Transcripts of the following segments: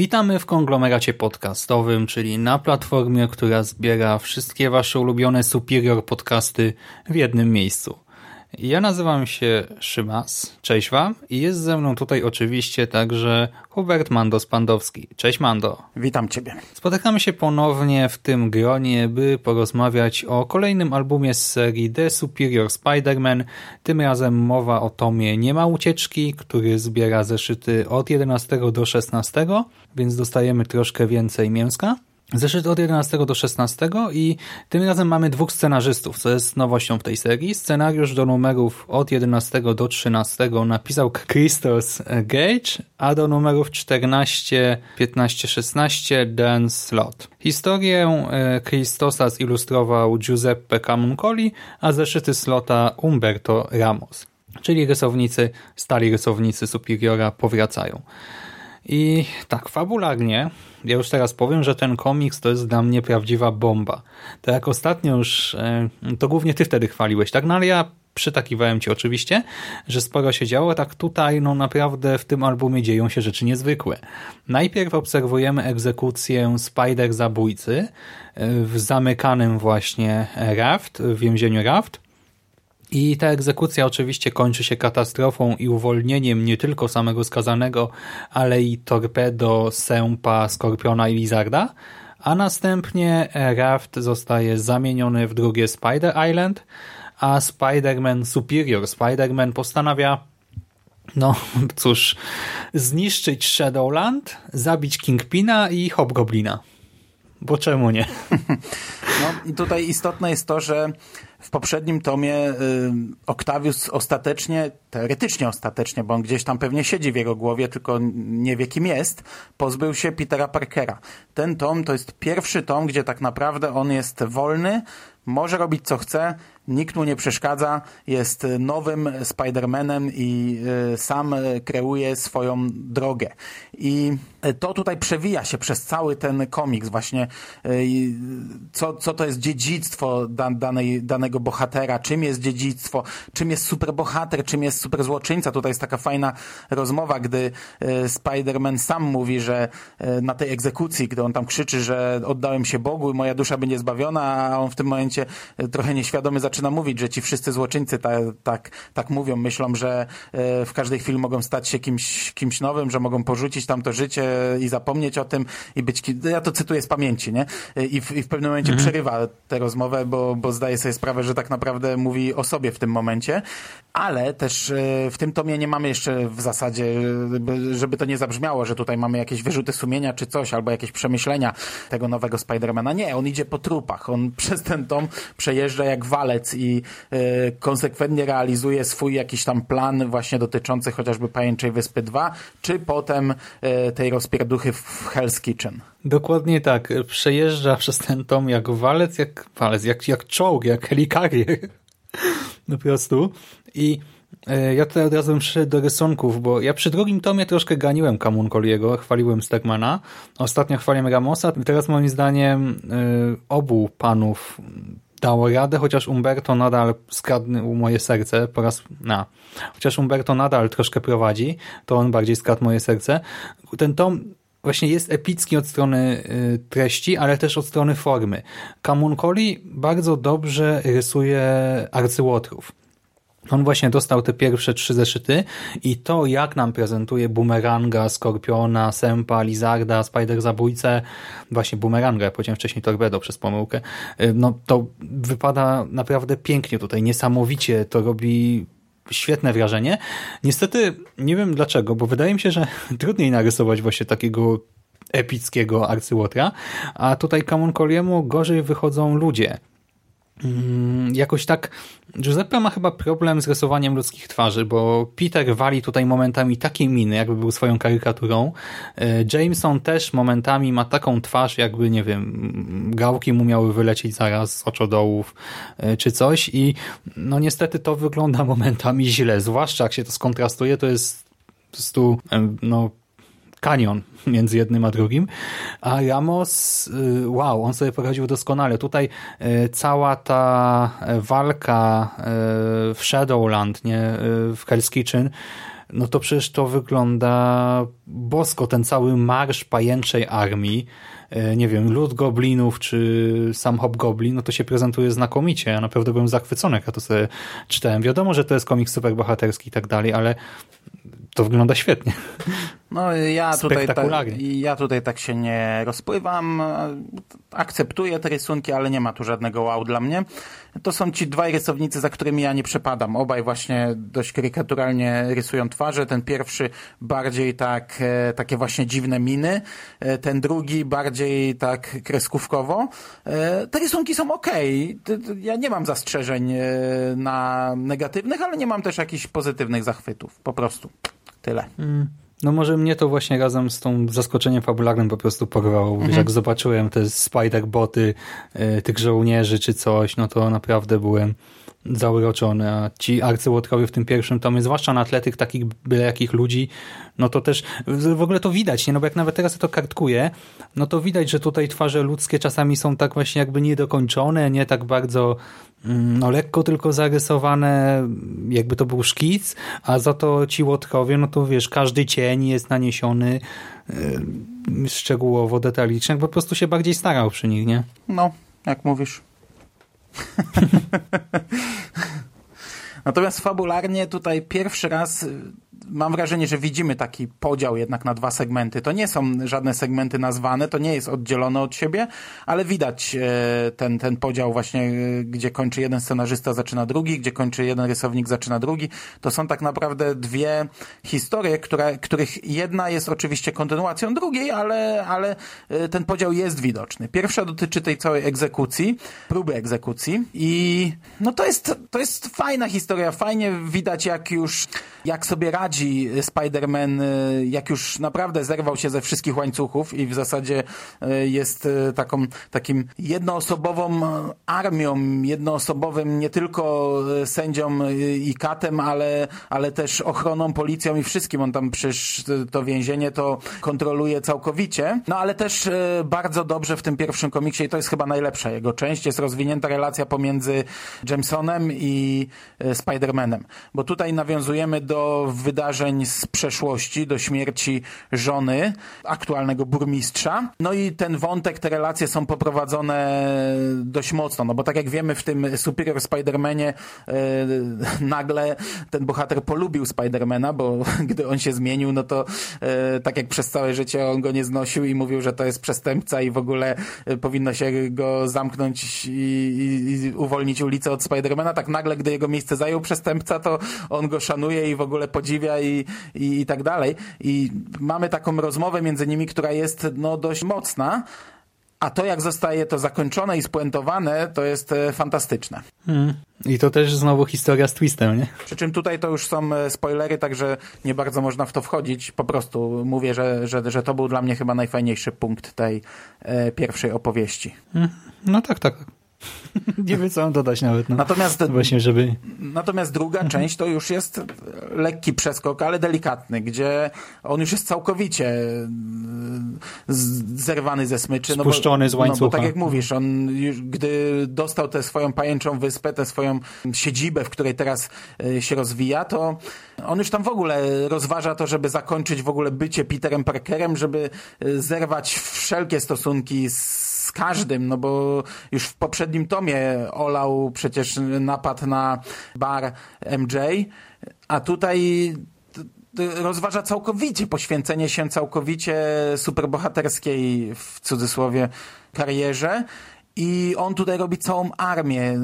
Witamy w konglomeracie podcastowym, czyli na platformie, która zbiera wszystkie wasze ulubione superior podcasty w jednym miejscu. Ja nazywam się Szymas, cześć wam i jest ze mną tutaj oczywiście także Hubert Mando-Spandowski. Cześć Mando. Witam Ciebie. Spotykamy się ponownie w tym gronie, by porozmawiać o kolejnym albumie z serii The Superior Spider-Man. Tym razem mowa o tomie Nie ma ucieczki, który zbiera zeszyty od 11 do 16, więc dostajemy troszkę więcej mięska. Zeszyt od 11 do 16 i tym razem mamy dwóch scenarzystów, co jest nowością w tej serii. Scenariusz do numerów od 11 do 13 napisał Christos Gage, a do numerów 14, 15, 16 Dan Slott. Historię e, Christosa zilustrował Giuseppe Camuncoli, a zeszyty Slota Umberto Ramos. Czyli rysownicy, stali rysownicy Superiora powracają. I tak, fabularnie, ja już teraz powiem, że ten komiks to jest dla mnie prawdziwa bomba. Tak jak ostatnio już, e, to głównie ty wtedy chwaliłeś, tak? No ale ja przytakiwałem ci oczywiście, że sporo się działo, tak tutaj no naprawdę w tym albumie dzieją się rzeczy niezwykłe. Najpierw obserwujemy egzekucję Spider zabójcy e, w zamykanym właśnie Raft, w więzieniu Raft, i ta egzekucja oczywiście kończy się katastrofą i uwolnieniem nie tylko samego skazanego, ale i Torpedo, Sępa, Skorpiona i Lizarda, a następnie Raft zostaje zamieniony w drugie Spider Island, a Spider-Man Superior Spider-Man postanawia no cóż, zniszczyć Shadowland, zabić Kingpina i Hobgoblina. Bo czemu nie? No i tutaj istotne jest to, że w poprzednim tomie y, Octavius ostatecznie, teoretycznie ostatecznie, bo on gdzieś tam pewnie siedzi w jego głowie, tylko nie wie kim jest, pozbył się Petera Parkera. Ten tom to jest pierwszy tom, gdzie tak naprawdę on jest wolny, może robić co chce, nikt mu nie przeszkadza, jest nowym Spider-Manem i y, sam kreuje swoją drogę. I to tutaj przewija się przez cały ten komiks właśnie, co, co to jest dziedzictwo danej, danego bohatera, czym jest dziedzictwo, czym jest superbohater, czym jest superzłoczyńca. Tutaj jest taka fajna rozmowa, gdy Spider-Man sam mówi, że na tej egzekucji, gdy on tam krzyczy, że oddałem się Bogu i moja dusza będzie zbawiona, a on w tym momencie trochę nieświadomy zaczyna zaczyna mówić, że ci wszyscy złoczyńcy tak, tak, tak mówią, myślą, że e, w każdej chwili mogą stać się kimś, kimś nowym, że mogą porzucić tamto życie i zapomnieć o tym i być, ja to cytuję z pamięci, nie? I w, i w pewnym momencie mhm. przerywa tę rozmowę, bo, bo zdaje sobie sprawę, że tak naprawdę mówi o sobie w tym momencie, ale też e, w tym tomie nie mamy jeszcze w zasadzie, żeby to nie zabrzmiało, że tutaj mamy jakieś wyrzuty sumienia czy coś, albo jakieś przemyślenia tego nowego Spidermana. Nie, on idzie po trupach. On przez ten tom przejeżdża jak walec i e, konsekwentnie realizuje swój jakiś tam plan właśnie dotyczący chociażby Pajęczej Wyspy 2, czy potem e, tej rozpierduchy w Hell's Kitchen. Dokładnie tak. Przejeżdża przez ten tom jak walec, jak walec, jak, jak czołg, jak helikarier. po prostu. I e, ja tutaj od razu bym do rysunków, bo ja przy drugim tomie troszkę ganiłem Kamunkoliego, chwaliłem Stegmana, ostatnio chwaliłem Ramosa, teraz moim zdaniem obu panów dało radę, chociaż Umberto nadal skradł moje serce po raz, na, chociaż Umberto nadal troszkę prowadzi, to on bardziej skradł moje serce. Ten tom właśnie jest epicki od strony y, treści, ale też od strony formy. Kamunkoli bardzo dobrze rysuje arcyłotrów. On właśnie dostał te pierwsze trzy zeszyty i to, jak nam prezentuje Boomeranga, Skorpiona, Sempa, Lizarda, Spider-Zabójcę, właśnie Boomeranga, ja powiedziałem wcześniej Torpedo przez pomyłkę, y, no to wypada naprawdę pięknie tutaj, niesamowicie, to robi świetne wrażenie. Niestety nie wiem dlaczego, bo wydaje mi się, że trudniej narysować właśnie takiego epickiego arcyłotra, a tutaj Kamunkoliemu gorzej wychodzą ludzie jakoś tak Giuseppe ma chyba problem z rysowaniem ludzkich twarzy, bo Peter wali tutaj momentami takie miny, jakby był swoją karykaturą. E, Jameson też momentami ma taką twarz, jakby, nie wiem, gałki mu miały wylecieć zaraz z oczodołów e, czy coś i no niestety to wygląda momentami źle, zwłaszcza jak się to skontrastuje, to jest po prostu no, kanion między jednym a drugim. A Ramos, y, wow, on sobie poradził doskonale. Tutaj y, cała ta walka y, w Shadowland, nie, w Hell's Kitchen, no to przecież to wygląda bosko, ten cały marsz pajęczej armii, nie wiem, lud goblinów czy sam hobgoblin, no to się prezentuje znakomicie. Ja naprawdę byłem zachwycony, jak ja to sobie czytałem. Wiadomo, że to jest komik superbohaterski i tak dalej, ale to wygląda świetnie. No ja tutaj, tak, ja tutaj tak się nie rozpływam. Akceptuję te rysunki, ale nie ma tu żadnego wow dla mnie. To są ci dwaj rysownicy, za którymi ja nie przepadam. Obaj właśnie dość karykaturalnie rysują twarze. Ten pierwszy bardziej tak, e, takie właśnie dziwne miny. E, ten drugi bardziej tak kreskówkowo. E, te rysunki są ok. Ja nie mam zastrzeżeń na negatywnych, ale nie mam też jakichś pozytywnych zachwytów. Po prostu. Tyle. Mm. No może mnie to właśnie razem z tą zaskoczeniem fabularnym po prostu porwało. Mhm. jak zobaczyłem te spider-boty y, tych żołnierzy czy coś, no to naprawdę byłem zauroczony, a ci arcyłotkowie w tym pierwszym tomie, zwłaszcza na tle tych takich byle jakich ludzi, no to też w ogóle to widać, nie? no bo jak nawet teraz to kartkuję, no to widać, że tutaj twarze ludzkie czasami są tak właśnie jakby niedokończone, nie tak bardzo mm, no lekko tylko zarysowane, jakby to był szkic, a za to ci łotkowie, no to wiesz, każdy cień jest naniesiony yy, szczegółowo, detalicznie, po prostu się bardziej starał przy nich, nie? No, jak mówisz. Natomiast fabularnie tutaj pierwszy raz mam wrażenie, że widzimy taki podział jednak na dwa segmenty. To nie są żadne segmenty nazwane, to nie jest oddzielone od siebie, ale widać e, ten, ten podział właśnie, e, gdzie kończy jeden scenarzysta, zaczyna drugi, gdzie kończy jeden rysownik, zaczyna drugi. To są tak naprawdę dwie historie, które, których jedna jest oczywiście kontynuacją drugiej, ale, ale e, ten podział jest widoczny. Pierwsza dotyczy tej całej egzekucji, próby egzekucji i no to jest, to jest fajna historia, fajnie widać jak już, jak sobie radzi radzi Spider-Man, y, jak już naprawdę zerwał się ze wszystkich łańcuchów i w zasadzie y, jest y, taką, takim jednoosobową armią, jednoosobowym nie tylko sędzią i katem, ale, ale też ochroną, policją i wszystkim. On tam przecież to więzienie to kontroluje całkowicie. No ale też bardzo dobrze w tym pierwszym komiksie i to jest chyba najlepsza jego część, jest rozwinięta relacja pomiędzy Jamesonem i Spider-Manem. Bo tutaj nawiązujemy do wydarzeń wydarzeń z przeszłości, do śmierci żony aktualnego burmistrza. No i ten wątek, te relacje są poprowadzone dość mocno, no bo tak jak wiemy w tym Superior Spider-Manie e, nagle ten bohater polubił Spidermana, bo gdy on się zmienił, no to e, tak jak przez całe życie on go nie znosił i mówił, że to jest przestępca i w ogóle e, powinno się go zamknąć i, i, i uwolnić ulicę od Spidermana, tak nagle, gdy jego miejsce zajął przestępca, to on go szanuje i w ogóle podziwia i, i, i tak dalej. I mamy taką rozmowę między nimi, która jest no, dość mocna, a to, jak zostaje to zakończone i spuentowane, to jest e, fantastyczne. Hmm. I to też znowu historia z twistem, nie? Przy czym tutaj to już są e, spoilery, także nie bardzo można w to wchodzić. Po prostu mówię, że, że, że to był dla mnie chyba najfajniejszy punkt tej e, pierwszej opowieści. Hmm. No tak, tak. Nie wiem, co mam dodać nawet. No. Natomiast, Właśnie, żeby... natomiast druga mhm. część to już jest lekki przeskok, ale delikatny, gdzie on już jest całkowicie e, zerwany ze smyczy. Spuszczony no bo, z łańcucha. No bo tak jak mówisz, on już, gdy dostał tę swoją pajęczą wyspę, tę swoją siedzibę, w której teraz e, się rozwija, to on już tam w ogóle rozważa to, żeby zakończyć w ogóle bycie Peterem Parkerem, żeby e, zerwać wszelkie stosunki z z każdym, no bo już w poprzednim tomie olał przecież napad na bar MJ, a tutaj rozważa całkowicie poświęcenie się całkowicie superbohaterskiej w cudzysłowie karierze I on tutaj robi całą armię,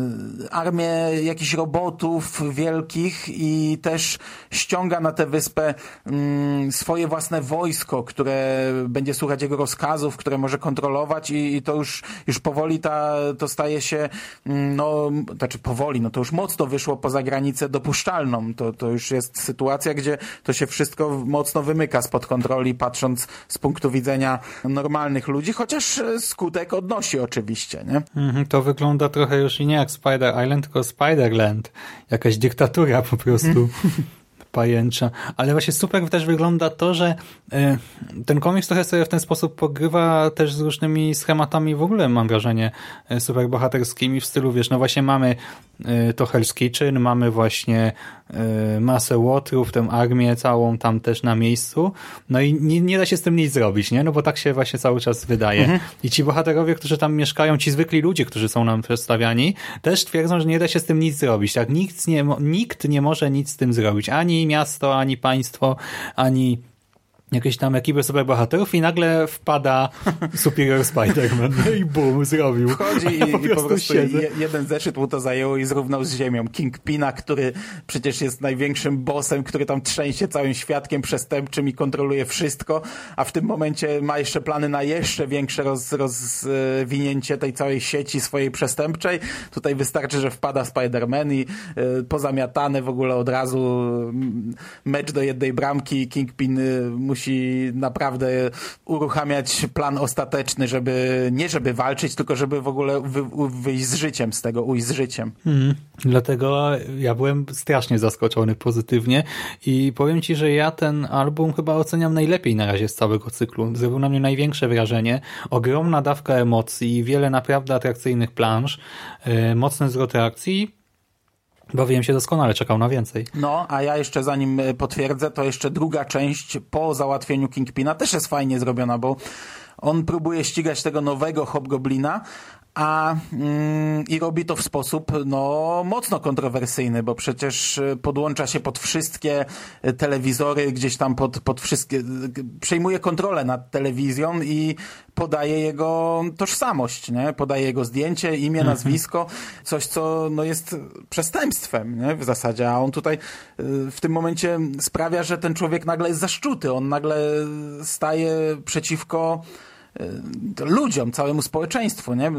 armię jakichś robotów wielkich i też ściąga na tę wyspę mm, swoje własne wojsko, które będzie słuchać jego rozkazów, które może kontrolować i, i to już, już powoli ta, to staje się, mm, no, znaczy powoli, no to już mocno wyszło poza granicę dopuszczalną. To, to już jest sytuacja, gdzie to się wszystko mocno wymyka spod kontroli, patrząc z punktu widzenia normalnych ludzi, chociaż skutek odnosi oczywiście nie? Mhm, to wygląda trochę już nie jak Spider Island, tylko Spiderland. Jakaś dyktatura po prostu. pajęcza. Ale właśnie super też wygląda to, że y, ten komiks trochę sobie w ten sposób pogrywa też z różnymi schematami w ogóle, mam wrażenie, y, superbohaterskimi w stylu, wiesz, no właśnie mamy y, to Hell's Kitchen, mamy właśnie masę łotrów, tę armię całą tam też na miejscu, no i nie, nie da się z tym nic zrobić, nie? No bo tak się właśnie cały czas wydaje. Mhm. I ci bohaterowie, którzy tam mieszkają, ci zwykli ludzie, którzy są nam przedstawiani, też twierdzą, że nie da się z tym nic zrobić, tak? Nikt nie, nikt nie może nic z tym zrobić. Ani miasto, ani państwo, ani jakieś tam ekipy superbohaterów i nagle wpada Superior Spider-Man no i bum, zrobił. Wchodzi i, ja po, i po prostu je, jeden zeszyt mu to zajęło i zrównał z ziemią. Kingpina, który przecież jest największym bossem, który tam trzęsie całym świadkiem przestępczym i kontroluje wszystko, a w tym momencie ma jeszcze plany na jeszcze większe roz, rozwinięcie tej całej sieci swojej przestępczej. Tutaj wystarczy, że wpada Spider-Man i y, pozamiatane w ogóle od razu mecz do jednej bramki Kingpin y, musi naprawdę uruchamiać plan ostateczny, żeby nie żeby walczyć, tylko żeby w ogóle wy, wyjść z życiem z tego, ujść z życiem. Hmm. Dlatego ja byłem strasznie zaskoczony pozytywnie i powiem Ci, że ja ten album chyba oceniam najlepiej na razie z całego cyklu. Zrobił na mnie największe wrażenie. Ogromna dawka emocji, wiele naprawdę atrakcyjnych planż, yy, mocny zwrot reakcji Bawiłem się doskonale, czekał na więcej. No, a ja jeszcze zanim e, potwierdzę, to jeszcze druga część po załatwieniu Kingpina też jest fajnie zrobiona, bo on próbuje ścigać tego nowego Hobgoblina, a mm, i robi to w sposób no, mocno kontrowersyjny, bo przecież y, podłącza się pod wszystkie y, telewizory, gdzieś tam pod, pod wszystkie, y, przejmuje kontrolę nad telewizją i podaje jego tożsamość, nie? podaje jego zdjęcie, imię, mhm. nazwisko, coś co no, jest przestępstwem nie? w zasadzie, a on tutaj w tym momencie sprawia, że ten człowiek nagle jest zaszczuty, on nagle staje przeciwko ludziom, całemu społeczeństwu, nie?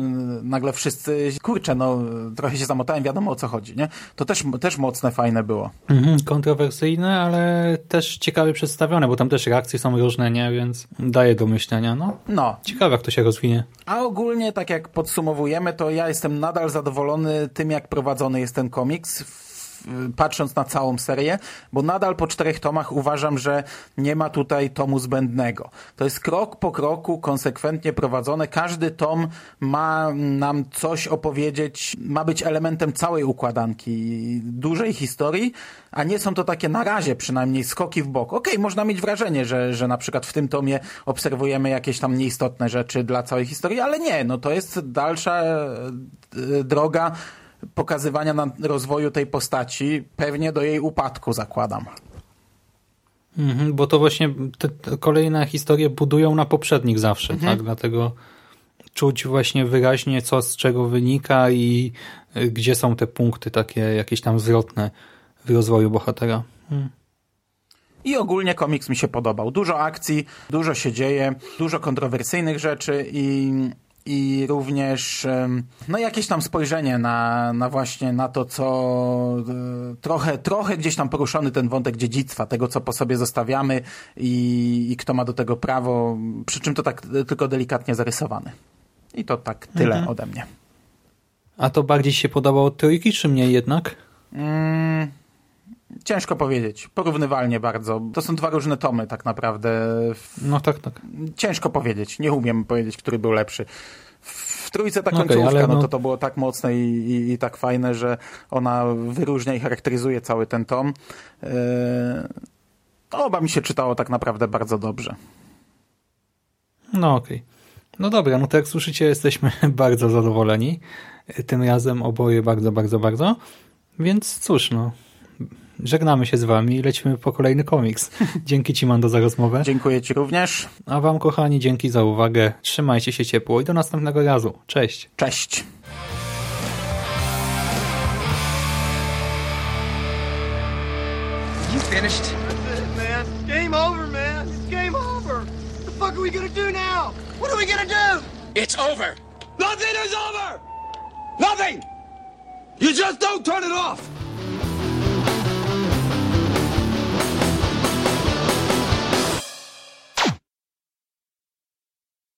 Nagle wszyscy, kurczę, no trochę się zamotałem, wiadomo o co chodzi, nie? To też, też mocne, fajne było. Mhm, kontrowersyjne, ale też ciekawie przedstawione, bo tam też reakcje są różne, nie? Więc daje do myślenia, no. No. Ciekawe, jak to się rozwinie. A ogólnie, tak jak podsumowujemy, to ja jestem nadal zadowolony tym, jak prowadzony jest ten komiks patrząc na całą serię, bo nadal po czterech tomach uważam, że nie ma tutaj tomu zbędnego. To jest krok po kroku, konsekwentnie prowadzone. Każdy tom ma nam coś opowiedzieć, ma być elementem całej układanki, dużej historii, a nie są to takie na razie przynajmniej skoki w bok. Okej, okay, można mieć wrażenie, że, że na przykład w tym tomie obserwujemy jakieś tam nieistotne rzeczy dla całej historii, ale nie, no to jest dalsza e, droga pokazywania na rozwoju tej postaci, pewnie do jej upadku zakładam. Mhm, bo to właśnie te, te kolejne historie budują na poprzednich zawsze, mhm. tak? Dlatego czuć właśnie wyraźnie, co z czego wynika i y, gdzie są te punkty takie jakieś tam zwrotne w rozwoju bohatera. Mhm. I ogólnie komiks mi się podobał. Dużo akcji, dużo się dzieje, dużo kontrowersyjnych rzeczy i i również no jakieś tam spojrzenie na, na właśnie na to, co e, trochę, trochę gdzieś tam poruszony ten wątek dziedzictwa, tego, co po sobie zostawiamy i, i kto ma do tego prawo, przy czym to tak tylko delikatnie zarysowane. I to tak tyle mhm. ode mnie. A to bardziej się podobało trójki, czy mniej jednak? Mm, Ciężko powiedzieć. Porównywalnie bardzo. To są dwa różne tomy tak naprawdę. No tak, tak. Ciężko powiedzieć. Nie umiem powiedzieć, który był lepszy. W trójce ta końcówka, okay, no... no... to to było tak mocne i, i, i, tak fajne, że ona wyróżnia i charakteryzuje cały ten tom. Yy... Oba mi się czytało tak naprawdę bardzo dobrze. No okej. Okay. No dobra, no to jak słyszycie, jesteśmy bardzo zadowoleni. Tym razem oboje bardzo, bardzo, bardzo. Więc cóż, no żegnamy się z wami i lecimy po kolejny komiks. Dzięki ci, Mando, za rozmowę. Dziękuję ci również. A wam, kochani, dzięki za uwagę. Trzymajcie się ciepło i do następnego razu. Cześć. Cześć. You finished? That's it, man. Game over, man. It's game over. What the fuck are we gonna do now? What are we gonna do? It's over. Nothing is over! Nothing! You just don't turn it off!